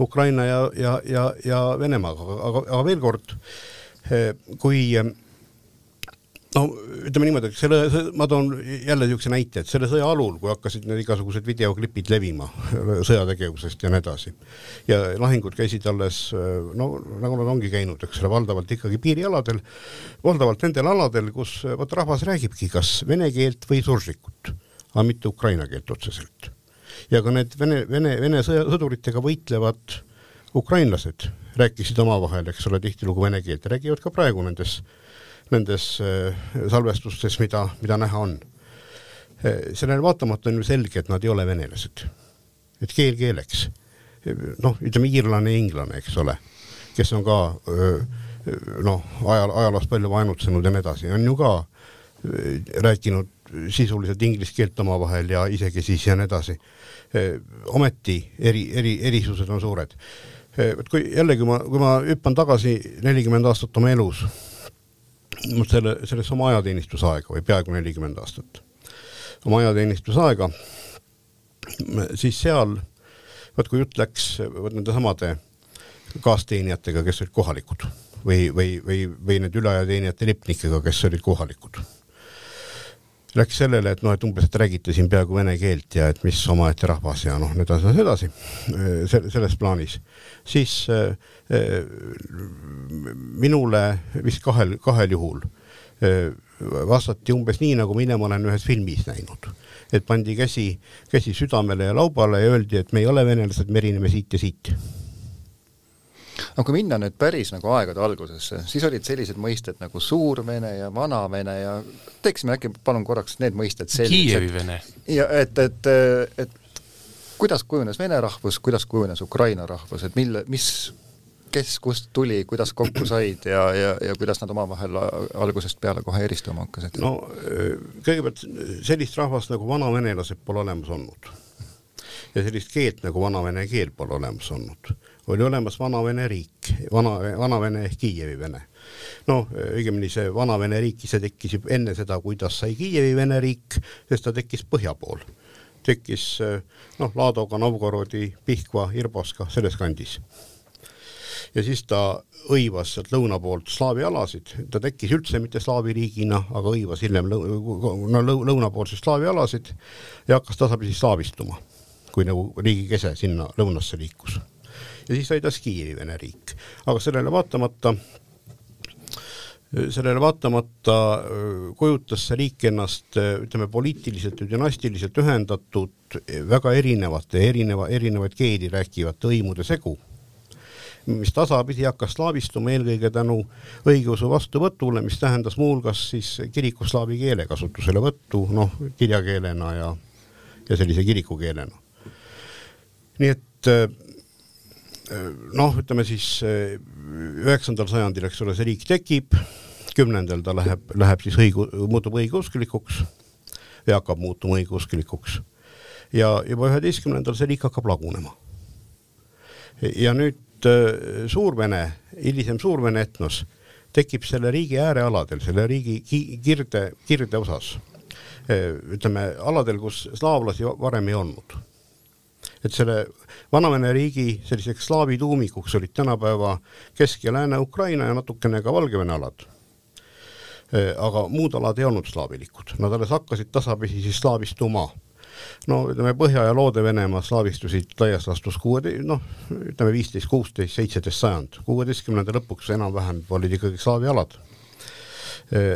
Speaker 3: Ukraina ja, ja, ja, ja Venemaaga, aga, aga veel kord, kui no ütleme niimoodi, et selle, ma toon jälle niisuguse näite, et selle sõja alul, kui hakkasid need igasugused videoklipid levima [LAUGHS] sõjategevusest ja nii edasi ja lahingud käisid alles no nagu nad ongi käinud, eks ole, valdavalt ikkagi piirialadel, valdavalt nendel aladel, kus vot rahvas räägibki kas vene keelt või surslikut, aga mitte ukraina keelt otseselt. ja ka need vene, vene, vene sõja, sõduritega võitlevad ukrainlased rääkisid omavahel, eks ole, tihtilugu vene keelt, räägivad ka praegu nendes nendes äh, salvestustes, mida, mida näha on. Äh, sellele vaatamata on ju selge, et nad ei ole venelased. et keel keeleks. noh, ütleme iirlane ja inglane, eks ole, kes on ka noh, ajal, ajaloos palju vaenutsenud ja nii edasi, on ju ka rääkinud sisuliselt inglise keelt omavahel ja isegi siis ja nii edasi. ometi eri, eri, erisused on suured. vot kui jällegi ma, kui ma hüppan tagasi nelikümmend aastat oma elus noh, selle, sellesse oma ajateenistusaega või peaaegu nelikümmend aastat, oma ajateenistusaega, siis seal, vot kui jutt läks vot nende samade kaasteenijatega, kes olid kohalikud või, või, või, või need üleajateenijate lipnikega, kes olid kohalikud läks sellele, et noh, et umbes, et räägite siin peaaegu vene keelt ja et mis omaette rahvas ja noh, nii edasi, nii edasi, selles plaanis, siis äh, minule vist kahel, kahel juhul äh, vastati umbes nii, nagu mina olen ühes filmis näinud. et pandi käsi, käsi südamele ja laubale ja öeldi, et me ei ole venelased, me erineme siit ja siit
Speaker 2: no kui minna nüüd päris nagu aegade algusesse, siis olid sellised mõisted nagu Suur-Vene ja Vana-Vene ja teeksime äkki palun korraks need mõisted sellised.
Speaker 1: Kiievi Vene.
Speaker 2: ja et, et, et kuidas kujunes vene rahvus, kuidas kujunes Ukraina rahvus, et mille, mis, kes kust tuli, kuidas kokku said ja, ja, ja kuidas nad omavahel algusest peale kohe eristuma hakkasid?
Speaker 3: no kõigepealt sellist rahvast nagu vanavenelased pole olemas olnud. ja sellist keelt nagu vanavene keel pole olemas olnud oli olemas Vana-Vene riik, vana, Vana-Vene ehk Kiievi Vene. noh, õigemini see Vana-Vene riik ise tekkis juba enne seda, kuidas sai Kiievi Vene riik, sest ta tekkis põhja pool. tekkis noh, Ladoga, Novgorodi, Pihkva, Irboska, selles kandis. ja siis ta hõivas sealt lõuna poolt slaavi alasid, ta tekkis üldse mitte slaavi riigina, aga hõivas hiljem lõu, no lõunapoolseid slaavi alasid ja hakkas tasapisi slaavistuma kui nagu riigi kese sinna lõunasse liikus. Ja siis sai ta Kiievi Vene riik, aga sellele vaatamata sellele vaatamata kujutas see riik ennast ütleme poliitiliselt ja dünastiliselt ühendatud väga erinevate, erineva, erinevaid keeli rääkivate hõimude segu, mis tasapisi hakkas slaavistuma eelkõige tänu õigeusu vastuvõtule, mis tähendas muuhulgas siis kirikuslaavi keele kasutuselevõttu, noh, kirjakeelena ja, ja sellise kirikukeelena. nii et noh, ütleme siis üheksandal sajandil, eks ole, see riik tekib kümnendal ta läheb, läheb siis õigu-, muutub õigeusklikuks ja hakkab muutuma õigeusklikuks. ja juba üheteistkümnendal see riik hakkab lagunema. ja nüüd äh, Suurvene, hilisem Suurvene etnos tekib selle riigi äärealadel, selle riigi ki kirde, kirdeosas. Äh, ütleme aladel, kus slaavlasi varem ei olnud et selle Vanavene riigi selliseks slaavi tuumikuks olid tänapäeva Kesk- ja Lääne-Ukraina ja natukene ka Valgevene alad. Äh, aga muud alad ei olnud slaavilikud, nad alles hakkasid tasapisi siis slaavistuma. no ütleme, Põhja- ja Loode-Venemaa slaavistusid laias laastus kuue, noh, ütleme viisteist, kuusteist, seitseteist sajand, kuueteistkümnenda lõpuks enam-vähem olid ikkagi slaavi alad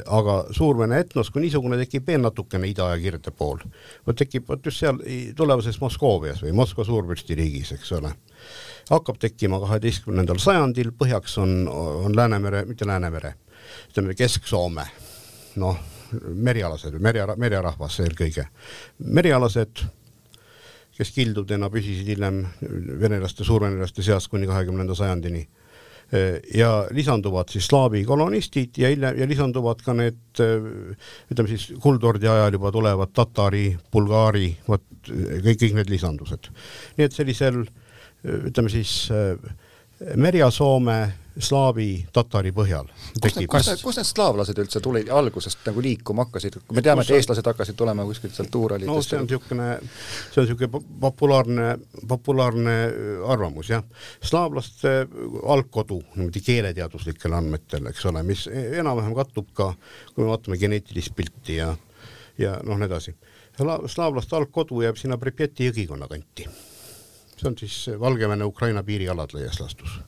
Speaker 3: aga Suur-Vene etnos kui niisugune tekib veel natukene ida ja kirde pool. vot tekib vot just seal tulevases Moskovas või Moskva suurvürstiriigis, eks ole. hakkab tekkima kaheteistkümnendal sajandil, põhjaks on, on Läänemere, mitte Läänemere, ütleme Kesk-Soome, noh, merialased merja, merjarahvas eelkõige. merialased, kes kildudena püsisid hiljem venelaste, suurvenelaste seas kuni kahekümnenda sajandini ja lisanduvad siis slaavi kolonistid ja hiljem ja lisanduvad ka need ütleme siis kuldordi ajal juba tulevad tatari, bulgaari, vot kõik, kõik need lisandused. nii et sellisel ütleme siis Merja-Soome slaavi, tatari põhjal.
Speaker 2: kus need, kus need, kus need slaavlased üldse tulid, algusest nagu liikuma hakkasid, me teame, et eestlased hakkasid tulema kuskilt sealt Tuuralitest.
Speaker 3: no see on niisugune, see on niisugune populaarne, populaarne äh, arvamus, jah. slaavlaste algkodu niimoodi keeleteaduslikel andmetel, eks ole, mis e-, enam-vähem kattub ka, kui me vaatame geneetilist pilti ja, ja noh, nii edasi. slaavlaste algkodu jääb sinna Pripjati jõgikonna kanti. see on siis Valgevene-Ukraina piirialad laias laastus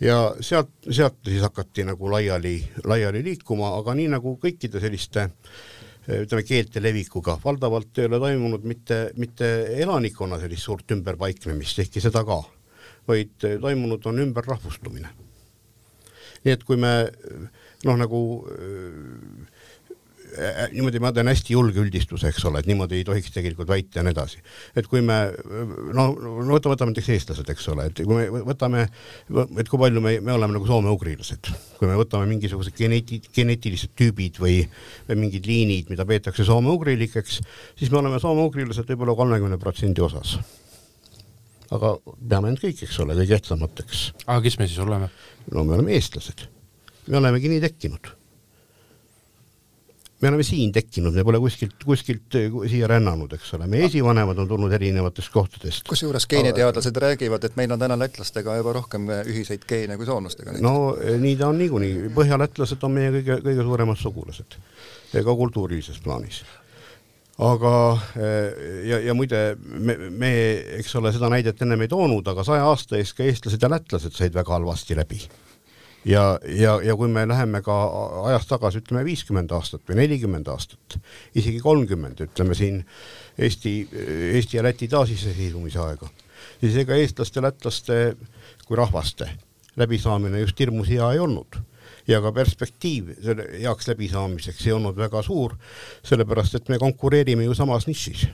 Speaker 3: ja sealt, sealt siis hakati nagu laiali, laiali liikuma, aga nii nagu kõikide selliste ütleme, keelte levikuga, valdavalt ei ole toimunud mitte, mitte elanikkonna sellist suurt ümberpaiknemist, ehkki seda ka, vaid toimunud on ümberrahvustumine. nii et kui me noh, nagu Äh, niimoodi ma teen hästi julge üldistuse, eks ole, et niimoodi ei tohiks tegelikult väita ja nii edasi. et kui me no, no võtame, näiteks eestlased, eks ole, et kui me võtame, et kui palju me, me oleme nagu soome-ugrilased, kui me võtame mingisugused geneeti-, geneetilised tüübid või, või mingid liinid, mida peetakse soome-ugrilikeks, siis me oleme soome-ugrilased võib-olla kolmekümne protsendi osas aga peame end kõik, eks ole, kõige ehtsamateks.
Speaker 1: aga kes me siis oleme?
Speaker 3: no me oleme eestlased. me olemegi nii tekkinud me oleme siin tekkinud, me pole kuskilt, kuskilt eh, siia rännanud, eks ole, meie esivanemad on tulnud erinevatest kohtadest.
Speaker 2: kusjuures geeniteadlased Aga... räägivad, et meil on täna lätlastega juba rohkem eh, ühiseid geene kui soomlastega.
Speaker 3: no eh, nii ta on niikuinii, põhjalätlased on meie kõige, kõige suuremad sugulased, ka kultuurilises plaanis aga ja, ja muide, me, me, eks ole, seda näidet ennem ei toonud, aga saja aasta eest ka eestlased ja lätlased said väga halvasti läbi ja, ja, ja kui me läheme ka ajas tagasi, ütleme viiskümmend aastat või nelikümmend aastat, isegi kolmkümmend, ütleme siin Eesti, Eesti ja Läti taasiseseisvumise aega, siis ega eestlaste, lätlaste kui rahvaste läbisaamine just hirmus hea ei olnud. Ja ka perspektiiv selle heaks läbisaamiseks ei olnud väga suur, sellepärast et me konkureerime ju samas nišis,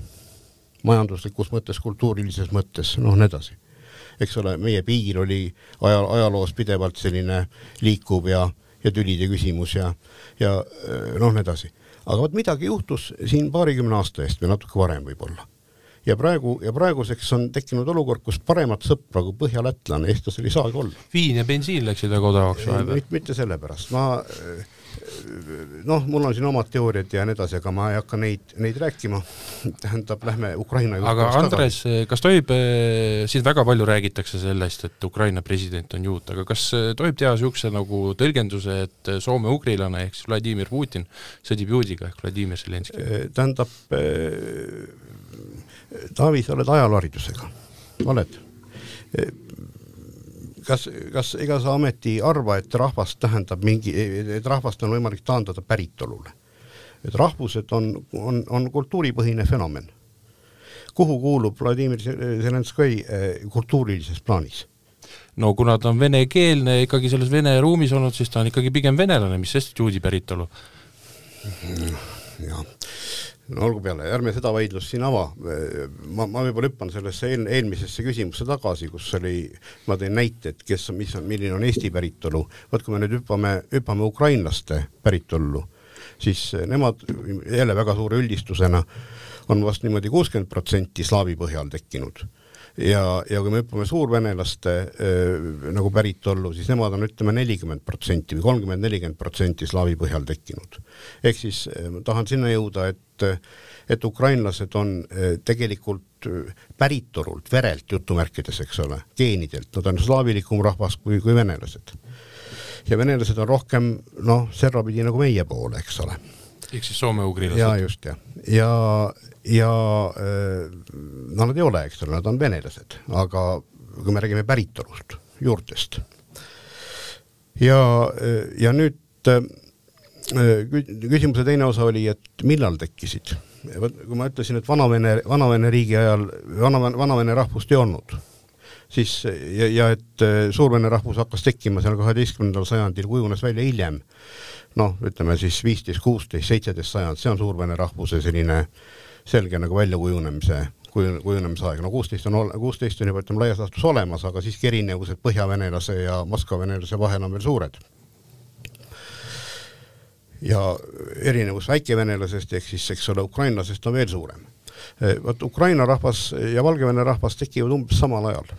Speaker 3: majanduslikus mõttes, kultuurilises mõttes, noh, nii edasi eks ole, meie piir oli aja, ajaloos pidevalt selline liikuv ja, ja tülide küsimus ja, ja noh, nii edasi. aga vot midagi juhtus siin paarikümne aasta eest või natuke varem võib-olla ja praegu ja praeguseks on tekkinud olukord, kus paremat sõpra kui põhjalätlane eestlasel ei saagi olla.
Speaker 1: viin ja bensiin läksid väga odavaks vahepeal?
Speaker 3: mitte sellepärast, ma noh, mul on siin omad teooriad ja nii edasi, aga ma ei hakka neid, neid rääkima. [LAUGHS] tähendab, lähme Ukraina
Speaker 1: juurde. aga Andres, kas tohib, eh, siin väga palju räägitakse sellest, et Ukraina president on juut, aga kas eh, tohib teha niisuguse nagu tõlgenduse, et soome-ugrilane ehk siis Vladimir Putin sõdib juudiga ehk Vladimir Zelenskõi?
Speaker 3: tähendab, Taavi, sa oled ajalooharidusega, oled? Kas, kas ega sa ometi arva, et rahvast tähendab mingi, et rahvast on võimalik taandada päritolule? et rahvused on, on, on kultuuripõhine fenomen. kuhu kuulub Vladimir Zelenskõi eh, kultuurilises plaanis?
Speaker 1: no kuna ta on venekeelne ikkagi selles vene ruumis olnud, siis ta on ikkagi pigem venelane, mis sest juudi päritolu.
Speaker 3: jah no olgu peale, ärme seda vaidlust siin ava. ma, ma võib-olla hüppan sellesse eel, eelmisesse küsimusse tagasi, kus oli, ma tõin näite, et kes on, mis on, milline on Eesti päritolu. vot kui me nüüd hüppame, hüppame ukrainlaste päritollu, siis nemad jälle väga suure üldistusena on vast niimoodi kuuskümmend protsenti slaavi põhjal tekkinud ja, ja kui me hüppame suurvenelaste äh, nagu päritollu, siis nemad on ütleme nelikümmend protsenti või kolmkümmend, nelikümmend protsenti slaavi põhjal tekkinud. ehk siis äh, tahan sinna jõuda, et, et ukrainlased on äh, tegelikult päritolult, verelt jutumärkides, eks ole, geenidelt, nad on slaavilikum rahvas kui, kui venelased. ja venelased on rohkem noh, servapidi nagu meie poole, eks ole
Speaker 1: ehk siis soome-ugrilased.
Speaker 3: ja just jah, ja, ja äh, no nad ei ole, eks ole, nad on venelased, aga kui me räägime päritolust, juurtest. ja, ja nüüd küsimuse teine osa oli, et millal tekkisid. vot kui ma ütlesin, et Vana-Vene, Vana-Vene riigi ajal vana, Vana-Vene rahvust ei olnud, siis ja, ja et Suur-Vene rahvus hakkas tekkima seal kaheteistkümnendal sajandil, kujunes välja hiljem noh, ütleme siis viisteist, kuusteist, seitseteist sajand, see on suurvene rahvuse selline selge nagu väljakujunemise, kuju-, kujunemise aeg, no kuusteist on, kuusteist on juba ütleme laias laastus olemas, aga siiski erinevused põhjavenelase ja Moskva venelase vahel on veel suured. Ja erinevus väikevenelasest ehk siis, eks ole, ukrainlasest on veel suurem. vot Ukraina rahvas ja Valgevene rahvas tekivad umbes samal ajal.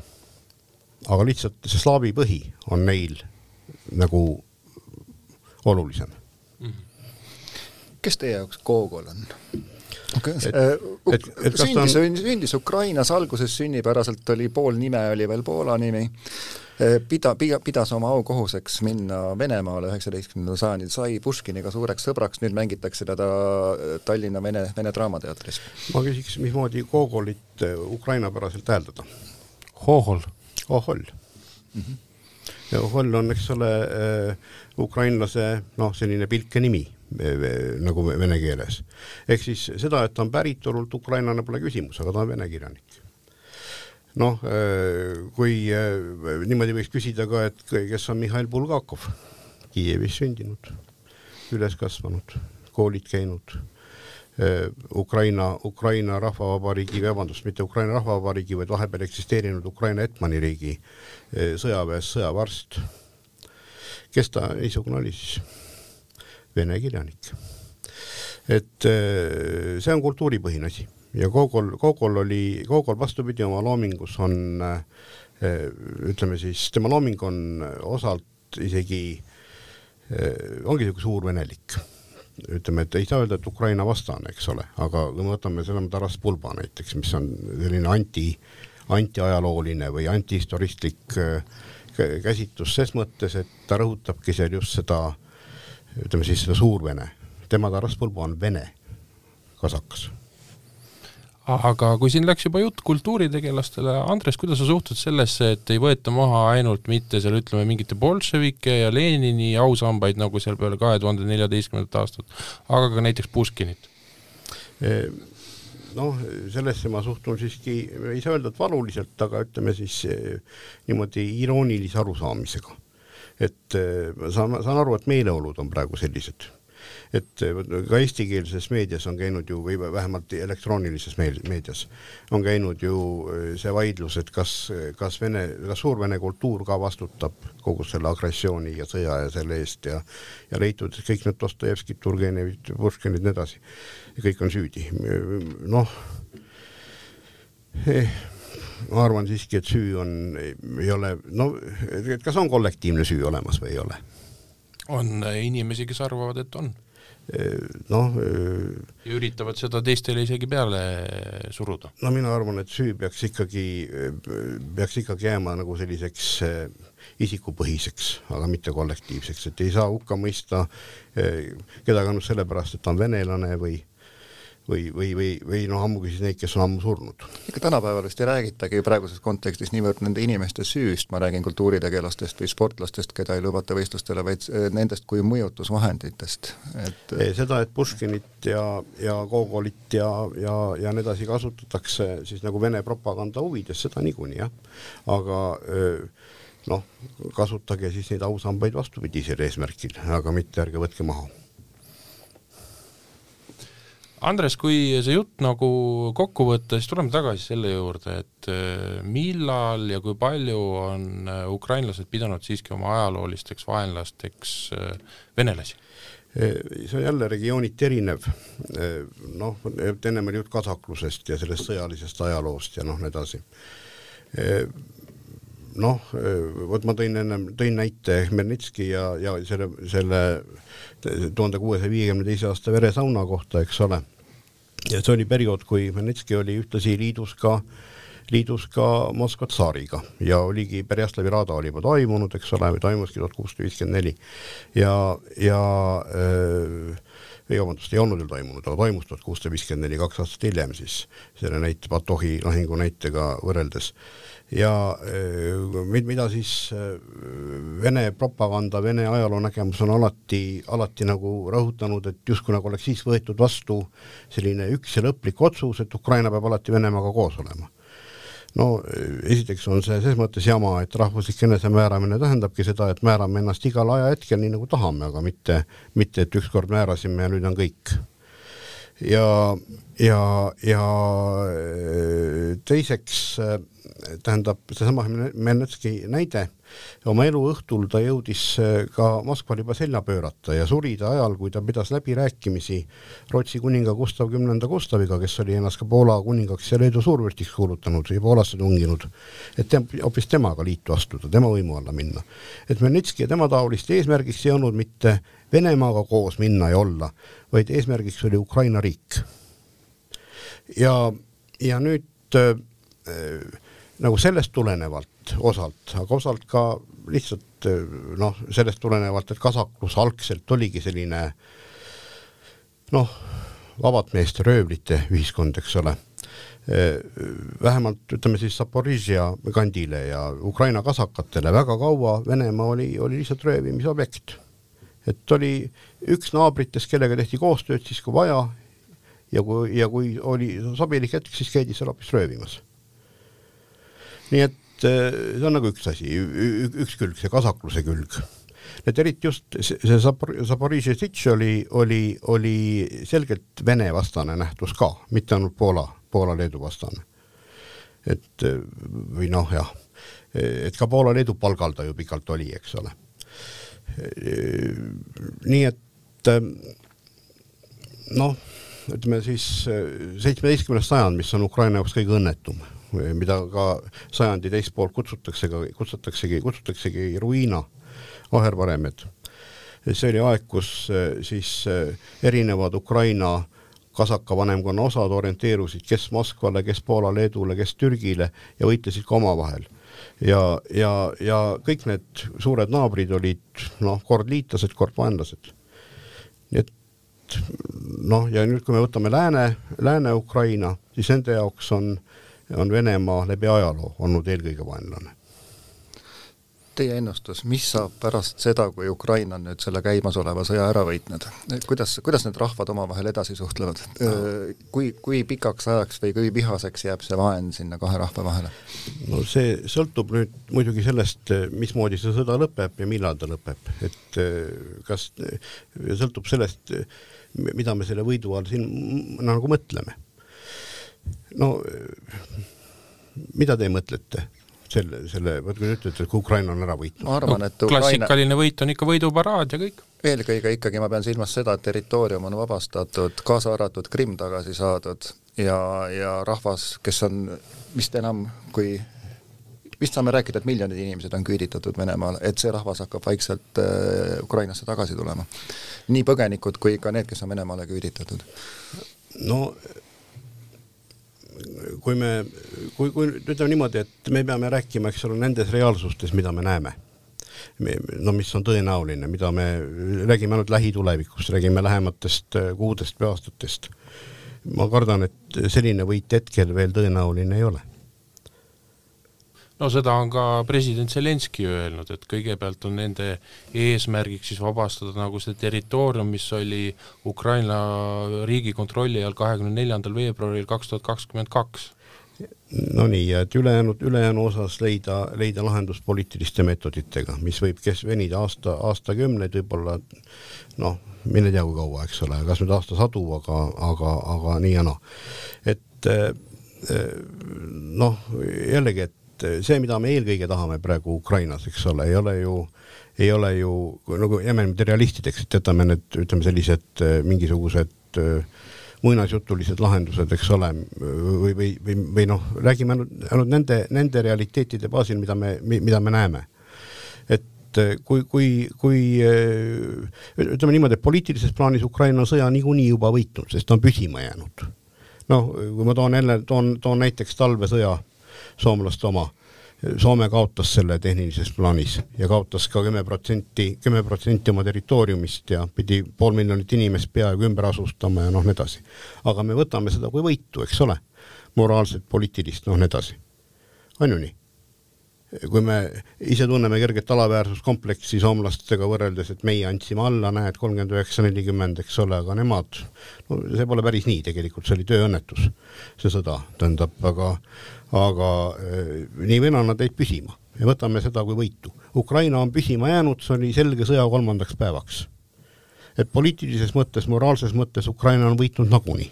Speaker 3: aga lihtsalt see slaavi põhi on neil nagu olulisem mm.
Speaker 2: -hmm. kes teie jaoks Gogol on? et, äh, et, et sündis on..., sündis Ukrainas, alguses sünnipäraselt oli pool nime oli veel Poola nimi, pida, pida, pidas oma aukohuseks minna Venemaale üheksateistkümnendal sajandil, sai Puškiniga suureks sõbraks, nüüd mängitakse teda Tallinna Vene, Vene Draamateatris.
Speaker 3: ma küsiks, mismoodi Gogolit äh, ukrainapäraselt hääldada?
Speaker 1: Hohol.
Speaker 3: Hohol mm. -hmm. ja Hohol on, eks ole äh,, ukrainlase noh, selline pilke nimi nagu vene keeles. ehk siis seda, et ta on päritolult ukrainlane, pole küsimus, aga ta on vene kirjanik. Noh, kui niimoodi võiks küsida ka, et kes on Mihhail Bulgakov, Kiievis sündinud, üles kasvanud, koolid käinud Ukraina, Ukraina Rahvavabariigi, vabandust, mitte Ukraina Rahvavabariigi, vaid vahepeal eksisteerinud Ukraina Etmani riigi sõjaväes sõjavarst kes ta niisugune oli siis? Vene kirjanik. et äh, see on kultuuripõhine asi ja Gogol, Gogol oli, Gogol vastupidi oma loomingus on äh, ütleme siis, tema looming on osalt isegi, äh, ongi niisugune suurvenelik ütleme, et ei saa öelda, et Ukraina vastane, eks ole, aga kui me võtame selle Taras Bulba näiteks, mis on selline anti, antiajalooline või antihistoristlik äh, käsitlus ses mõttes, et ta rõhutabki seal just seda, ütleme siis seda suurvene, tema Taras Bulba on vene kasakas
Speaker 1: aga kui siin läks juba jutt kultuuritegelastele, Andres, kuidas sa suhtud sellesse, et ei võeta maha ainult mitte seal ütleme mingite bolševike ja Lenini ausambaid, nagu seal peale kahe tuhande neljateistkümnendat aastat, aga ka näiteks Puškinit?
Speaker 3: noh, sellesse ma suhtun siiski, ei saa öelda, et valuliselt, aga ütleme siis eh, niimoodi iroonilise arusaamisega. et eh, ma saan, saan aru, et meeleolud on praegu sellised et eh, ka eestikeelses meedias on käinud ju või vähemalt elektroonilises meedias on käinud ju see vaidlus, et kas, kas Vene, kas Suur-Vene kultuur ka vastutab kogu selle agressiooni ja sõja ja selle eest ja ja leitud, et kõik need Dostojevskid, Turgenevid, Puškinid, nii edasi kõik on süüdi. noh eh, ma arvan siiski, et süü on, ei ole, no kas on kollektiivne süü olemas või ei ole?
Speaker 1: on inimesi, kes arvavad, et on.
Speaker 3: Eh, noh.
Speaker 1: Eh, ja üritavad seda teistele isegi peale suruda.
Speaker 3: no mina arvan, et süü peaks ikkagi, peaks ikkagi jääma nagu selliseks isikupõhiseks, aga mitte kollektiivseks, et ei saa hukka mõista kedagi ainult sellepärast, et ta on venelane või või, või, või, või noh, ammugi siis neid, kes on ammu surnud.
Speaker 2: ega tänapäeval vist ei räägitagi praeguses kontekstis niivõrd nende inimeste süüst, ma räägin kultuuritegelastest või sportlastest, keda ei lubata võistlustele, vaid äh, nendest kui mõjutusvahenditest,
Speaker 3: et seda, et Puškinit ja, ja Gogolit ja, ja, ja nii edasi kasutatakse siis nagu Vene propaganda huvides, seda niikuinii jah, aga noh, kasutage siis neid ausambaid vastupidisel eesmärkil, aga mitte ärge võtke maha
Speaker 1: Andres, kui see jutt nagu kokku võtta, siis tuleme tagasi selle juurde, et äh, millal ja kui palju on äh, ukrainlased pidanud siiski oma ajaloolisteks vaenlasteks äh, venelasi?
Speaker 3: see on jälle regiooniti erinev, noh, ennem oli jutt kasaklusest ja sellest sõjalisest ajaloost ja noh, nii edasi. noh, vot ma tõin ennem, tõin näite Hmelnitski ja, ja selle, selle tuhande kuuesaja viiekümne teise aasta veresauna kohta, eks ole ja see oli periood, kui Hmelnitski oli ühtlasi liidus ka, liidus ka Moskva tsaariga. Ja oligi, Berjaslavi raada oli juba toimunud, eks ole, või toimuski tuhat kuussada viiskümmend neli. Ja, ja öö, ei vabandust, ei olnud veel toimunud, aga toimus tuhat kuussada viiskümmend neli, kaks aastat hiljem siis selle näite, Batohi lahingu näitega võrreldes ja äh, mida siis äh, Vene propaganda, Vene ajaloonägemus on alati, alati nagu rõhutanud, et justkui nagu oleks siis võetud vastu selline üks ja lõplik otsus, et Ukraina peab alati Venemaaga koos olema. no esiteks on see ses mõttes jama, et rahvuslik enesemääramine tähendabki seda, et määrame ennast igal ajahetkel nii nagu tahame, aga mitte, mitte et ükskord määrasime ja nüüd on kõik ja, ja, ja teiseks tähendab seesama Hmelnetski näide, oma elu õhtul ta jõudis äh, ka Moskval juba selja pöörata ja suri ta ajal, kui ta pidas läbirääkimisi Rootsi kuninga Gustav Kümnenda Gustaviga, kes oli ennast ka Poola kuningaks ja Leedu suurvürstiks kuulutanud ja Poolasse tunginud, et tem-, hoopis temaga liitu astuda, tema võimu alla minna. et Hmelnetski ja tema taoliste eesmärgiks ei olnud mitte Venemaaga koos minna ja olla, vaid eesmärgiks oli Ukraina riik. Ja, ja nüüd äh, nagu sellest tulenevalt osalt, aga osalt ka lihtsalt noh, sellest tulenevalt, et kasaklus algselt oligi selline noh, vabad meeste röövlite ühiskond, eks ole. vähemalt ütleme siis Zaporižja kandile ja Ukraina kasakatele väga kaua Venemaa oli, oli lihtsalt röövimisobjekt. et oli üks naabritest, kellega tehti koostööd siis, kui vaja ja kui, ja kui oli sobilik hetk, siis käidi seal hoopis röövimas nii et äh, see on nagu üks asi, üks külg, see kasakluse külg. et eriti just see Zaporižje sitš oli, oli, oli selgelt Vene vastane nähtus ka, mitte ainult Poola, Poola-Leedu vastane. et äh, või noh, jah, et ka Poola-Leedu palgal ta ju pikalt oli, eks ole. Äh, nii et noh, ütleme siis seitsmeteistkümnes sajand, mis on Ukraina jaoks kõige õnnetum mida ka sajandi teist poolt kutsutakse, kutsutaksegi, kutsutaksegi Ruina ahervaremed. see oli aeg, kus eh, siis eh, erinevad Ukraina kasaka vanemkonna osad orienteerusid kes Moskvale, kes Poola, Leedule, kes Türgile ja võitlesid ka omavahel. ja, ja, ja kõik need suured naabrid olid noh, kord liitlased, kord vaenlased. Et noh, ja nüüd, kui me võtame Lääne, Lääne-Ukraina, siis nende jaoks on on Venemaa läbi ajaloo olnud eelkõige vaenlane.
Speaker 2: Teie ennustus, mis saab pärast seda, kui Ukraina on nüüd selle käimasoleva sõja ära võitnud, kuidas, kuidas need rahvad omavahel edasi suhtlevad? Kui, kui pikaks ajaks või kui vihaseks jääb see vaen sinna kahe rahva vahele?
Speaker 3: no see sõltub nüüd muidugi sellest, mismoodi see sõda lõpeb ja millal ta lõpeb, et kas, sõltub sellest, mida me selle võidu all siin nagu mõtleme no mida te mõtlete? selle, selle, vot kui te ütlete, et kui Ukraina on ära võitnud.
Speaker 1: ma arvan, et Ukraina klassikaline võit on ikka võiduparaad ja kõik.
Speaker 2: eelkõige ikkagi ma pean silmas seda, et territoorium on vabastatud, kaasa arvatud Krimm tagasi saadud ja, ja rahvas, kes on vist enam kui vist saame rääkida, et miljonid inimesed on küüditatud Venemaal, et see rahvas hakkab vaikselt äh, Ukrainasse tagasi tulema. nii põgenikud kui ka need, kes on Venemaale küüditatud.
Speaker 3: no kui me, kui, kui ütleme niimoodi, et me peame rääkima, eks ole, nendes reaalsustes, mida me näeme. no mis on tõenäoline, mida me räägime ainult lähitulevikust, räägime lähematest äh, kuudest või aastatest. ma kardan, et selline võit hetkel veel tõenäoline ei ole
Speaker 1: no seda on ka president Zelenskõi öelnud, et kõigepealt on nende eesmärgiks siis vabastada nagu see territoorium, mis oli Ukraina riigi kontrolli all kahekümne neljandal veebruaril kaks tuhat kakskümmend kaks.
Speaker 3: Nonii, et ülejäänud, ülejäänu osas leida, leida lahendust poliitiliste meetoditega, mis võib kes-, venida aasta, aastakümneid, võib-olla noh, mine tea, kui kaua, eks ole, kas nüüd aastasadu, aga, aga, aga nii ja naa. et eh, eh, noh, jällegi, et et see, mida me eelkõige tahame praegu Ukrainas, eks ole, ei ole ju, ei ole ju nagu jääme nüüd realistideks, et jätame need, ütleme sellised äh, mingisugused äh, muinasjutulised lahendused, eks ole, või, või, või, või noh, räägime ainult, ainult nende, nende realiteetide baasil, mida me, mida me näeme. et kui, kui, kui ütleme niimoodi, et poliitilises plaanis Ukraina sõja niikuinii juba võitnud, sest ta on püsima jäänud. noh, kui ma toon jälle, toon, toon näiteks talvesõja soomlaste oma. Soome kaotas selle tehnilises plaanis ja kaotas ka kümme protsenti, kümme protsenti oma territooriumist ja pidi pool miljonit inimest peaaegu ümber asustama ja noh, nii edasi. aga me võtame seda kui võitu, eks ole, moraalset, poliitilist, noh, nii edasi. on ju nii? kui me ise tunneme kerget alaväärsuskompleksi soomlastega võrreldes, et meie andsime alla, näed, kolmkümmend üheksa, nelikümmend, eks ole, aga nemad, no see pole päris nii tegelikult, see oli tööõnnetus, see sõda, tähendab, aga aga eh, nii või naa nad jäid püsima ja võtame seda kui võitu. Ukraina on püsima jäänud, see oli selge sõja kolmandaks päevaks. et poliitilises mõttes, moraalses mõttes Ukraina on võitnud nagunii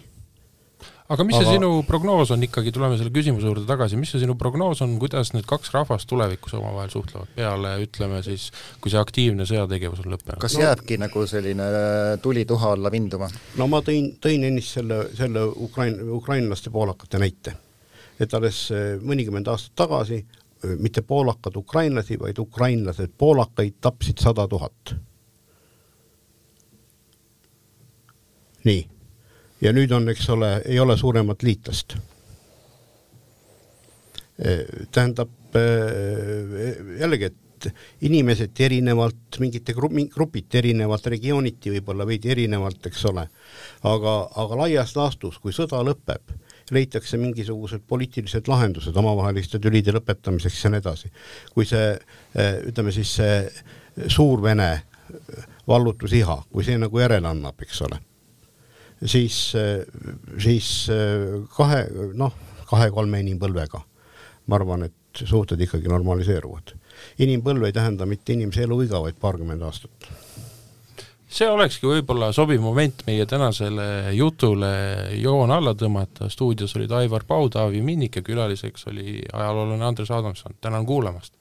Speaker 1: aga mis aga... see sinu prognoos on ikkagi, tuleme selle küsimuse juurde tagasi, mis see sinu prognoos on, kuidas need kaks rahvast tulevikus omavahel suhtlevad peale, ütleme siis, kui see aktiivne sõjategevus on lõppenud?
Speaker 2: kas no, jääbki nagu selline tuli tuha alla vinduma?
Speaker 3: no ma tõin, tõin ennist selle, selle Ukrain-, ukrainlaste, poolakate näite. Et alles eh, mõnikümmend aastat tagasi eh, mitte poolakad ukrainlasi, vaid ukrainlased poolakaid tapsid sada tuhat. nii ja nüüd on, eks ole, ei ole suuremat liitlast. E, tähendab jällegi, et inimesed erinevalt, mingite grupid erinevalt, regiooniti võib-olla veidi erinevalt, eks ole, aga, aga laias laastus, kui sõda lõpeb, leitakse mingisugused poliitilised lahendused omavaheliste tülide lõpetamiseks ja nii edasi. kui see, e, ütleme siis see suur Vene vallutusiha, kui see nagu järele annab, eks ole siis, siis kahe, noh, kahe-kolme inimpõlvega ma arvan, et suhted ikkagi normaliseeruvad. inimpõlv ei tähenda mitte inimese eluiga, vaid paarkümmend aastat.
Speaker 1: See olekski võib-olla sobiv moment meie tänasele jutule joon alla tõmmata, stuudios olid Aivar Pau, Taavi Minnik ja külaliseks oli ajaloolane Andres Adamson, tänan kuulamast!